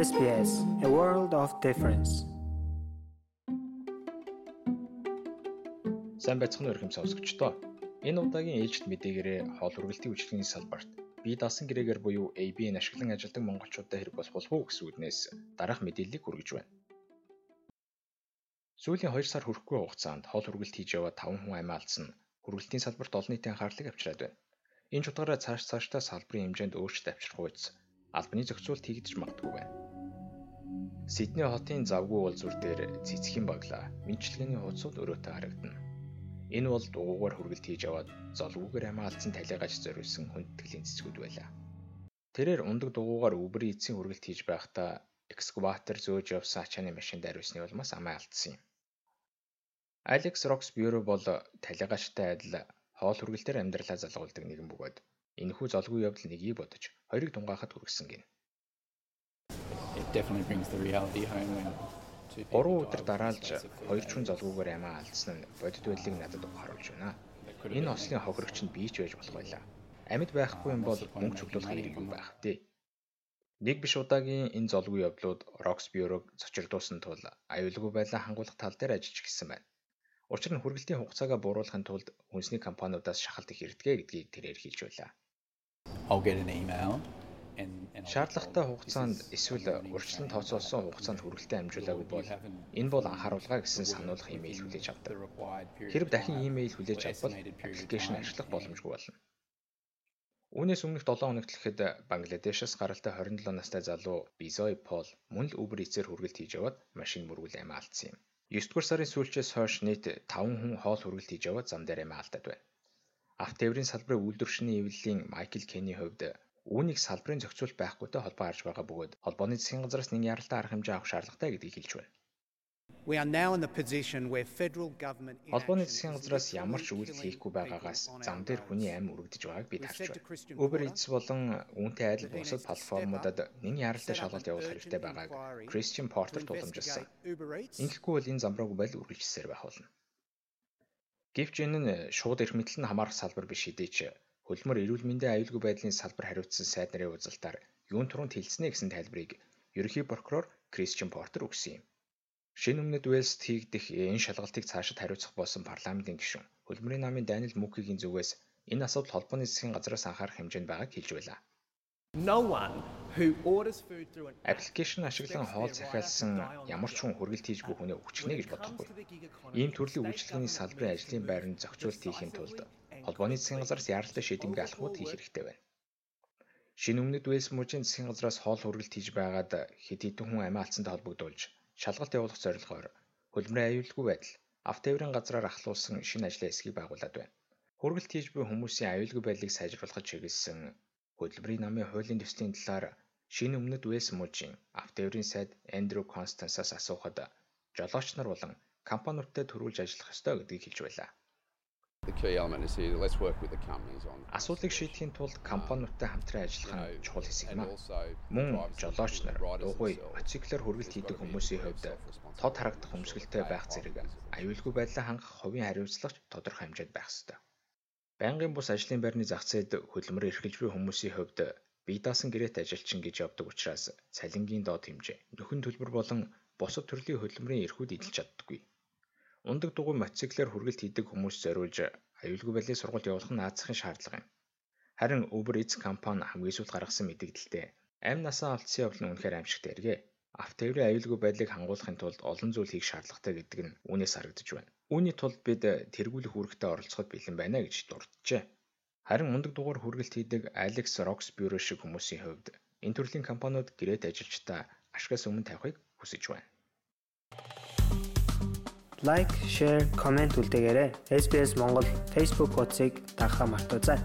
SBS A World of Difference. Сайн байцгаана уу хэм сонсогчдоо. Энэ удаагийн ээлжид мэдээгээрээ хоол үргэлтийн үйлчлэгийн салбарт бие даасан гэрээгээр буюу AB-н ашиглан ажилладаг монголчуудад хэрэг болох болов уу гэсэн үднээс дараах мэдээллийг хүргэж байна. Сүүлийн 2 сар хүрэхгүй хугацаанд хоол үргэлт хийж яваа 5 хүн амиа алдсан хүргэлтийн салбарт олон нийтийн анхаарлыг авчираад байна. Энэ ч утгаараа цааш цаашдаа салбарын хэмжээнд өөрчлөлт авчрах үйс албаны зохицуулт хийгдэж магадгүй байна. Сидней хотын завгүй уулзвар дээр цэцгийн баглаа мэнчилгээний хуудсууд өрөөтэй харагдана. Энэ бол дугуугаар хүргэлт хийж аваад золгүйгээр амиа алдсан талигаж зориулсан хүндэтгэлийн цэцгүүд байлаа. Тэрээр ундаг дугуугаар өвбөр эцсийн хүргэлт хийж байхдаа экскаватор зөөж явсан ачааны машинд ариусны улмаас амиа алдсан юм. Алекс Рокс бюро бол талигачтай адил хоол хүргэлтээр амьдралаа залгуулдаг нэгэн бөгөөд энэхүү золгүй явдал нэгийг бодож хоёрыг тунгаахад хүргэсэн гин. Гурван өдөр дараалж хоёр ч хүн золгүйгээр амиа алдсан нь бодит байдлыг надад харуулж байна. Энэ ослын хохирогч нь бий ч байж болох байлаа. Амьд байхгүй юм бол мөнгө цуглуулах хэрэг юу байх вэ? Нэг биш удаагийн энэ золгүй явдлууд Rox Bureau-г цочирдуулсан тул аюулгүй байлаа хангуулах тал дээр ажиллаж гисэн байна. Учир нь хүргэлтийн хугацаагаа бууруулахын тулд үндэсний компаниудаас шахалт их ирдгээ гэдгийг тэрээр хэлж байлаа. Шаардлагатай хугацаанд эсвэл урьдчилан тооцоолсон хугацаанд хүргэлтээ амжуулаагүй бол энэ бол анхааруулга гэсэн сануулгах имэйл хүлээж авдаг. Хэрв дахин имэйл хүлээж авбал аппликейшн ажиллах боломжгүй болно. Үүнээс өмнөх 7 хоногт л ихэд Бангладешээс гаралтай 27 настай залуу Bizoy Paul мөн л Uber Eats-ээр хүргэлт хийж яваад машин мөргүүл амиа алдсан юм. 9 дугаар сарын сүүлчээс хойш нийт 5 хүн хоол хүргэлт хийж яваад зам дээр амиа алдаад байна. Авто тээврийн салбарын үйлдвэршний эвлэлийн Майкл Кенни хувьд үүнийг салбарын зохицуулт байхгүйтэй холбоо харж байгаа бөгөөд холбооны засгийн газраас нэг яралтай арга хэмжээ авах шаардлагатай гэдгийг хэлж байна. Холбооны засгийн газраас ямар ч үйлдэл хийхгүй байгаагаас зам дээр хүний амь өргөдөж байгааг бид харж байна. Uber Eats болон үүнтэй адил бусад платформудад нэн яралтай шалгалт явуулах хэрэгтэй байгааг Christian Porter тулгамжилсан. Ингэхгүй бол энэ замбрааг байл үргэлжлэсээр байх болно. Гэвч энэ нь шууд эрх мэдэл нь хамаарах салбар биш хэдий ч хөлмөр эрүүл мэндийн аюулгүй байдлын салбар хариуцсан сайд нарын уулзалтаар юун туранд хэлснэ гэсэн тайлбарыг ерөнхий прокурор Кристиан Портер өгсөн юм. Шинэ өмнөд Уэльст хийгдэх энэ шалгалтыг цаашид хариуцах болсон парламентын гишүүн хөлмөрийн намын Даниэл Мүкигийн зүгээс энэ асуудал холбооны засгийн газраас анхаарах хэмжээнд байгааг хэлж байлаа. Application ашиглан хоол захиалсан ямар ч хүн хүргэлт хийж буй хүнээ өгчихнэ гэж бодохгүй. Ийм төрлийн үйлчлэгээний салбарын ажлын байранд зохицуулт хийхин тулд холбооны засгийн газраас яаралтай шийдэмгий алхмууд хийх хэрэгтэй байна. Шинэ өмнөд Уэльс мужийн засгийн газраас хоол хүргэлт хийж байгаад хэд хэдэн хүн амиа алдсантай холбогдуулж шалгалт явуулах зорилгоор хөлбөрийн аюулгүй байдал автоэврийн газраар ахлуулсан шинэ ажлын хэсгийг байгуулад байна. Хүргэлт хийж буй хүмүүсийн аюулгүй байдлыг сайжруулахад чиглэсэн Хөдөлмөрийн намын хуулийн төслийн талаар шинэ өмнөд Уэльс мужийн автоэврийн сайд Эндрю Констансаас асуухад жолооч нар болон компаниудтай төрүүлж ажиллах ёстой гэдгийг хэлж байлаа. Асуудлыг шийдэхийн тулд компаниудтай хамтран ажиллах нь чухал хэсэг юм аа. Мөн жолооч нар, дугуй, мотоциклээр хүргэлт хийдэг хүмүүсийн хувьд тод харагдах өмсгөлтэй байх зэрэг аюулгүй байдлаа хангах хувийн хариуцлагч тодорхой хэмжээнд байх ёстой. Байнгын бус ажлын байрны зах зээлд хөдөлмөр эрхэлж буй хүмүүсийн хувьд бие даасан гэрээт ажилчин гэж явдаг учраас цалингийн доод хэмжээ, нөхөн төлбөр болон бусад төрлийн хөдөлмөрийн эрхүүд эдэлж чаддаггүй. Ундаг дугуй мотоциклээр хүргэлт хийдэг хүмүүс зориулж аюулгүй байдлын сургалт явуулах нь наацхийн шаардлага юм. Харин Uber Eats компани хамгийн сүүлд гаргасан мэдээлэлдээ амь насаа алдсан явдал нь үнэхээр аимшигтай эргээ. Автоэврийн аюулгүй байдлыг хангуулахын тулд олон зүйл хийх шаардлагатай гэдэг нь үүнээс харагдаж байна. Үүний тулд бид тэргүүлэх үүрэгтээ оролцоход бэлэн байна гэж дурджээ. Харин мундаг дугаар хүргэлт хийдэг Alex Rox бюро шиг хүмүүсийн хувьд энэ төрлийн компаниуд гэрээт ажилчдаа ашгаас өмнө тавихыг хүсэж байна. Лайк, шеэр, комент үлдээгээрэй. SBS Монгол Facebook хуудсыг дагахаа мартаоцай.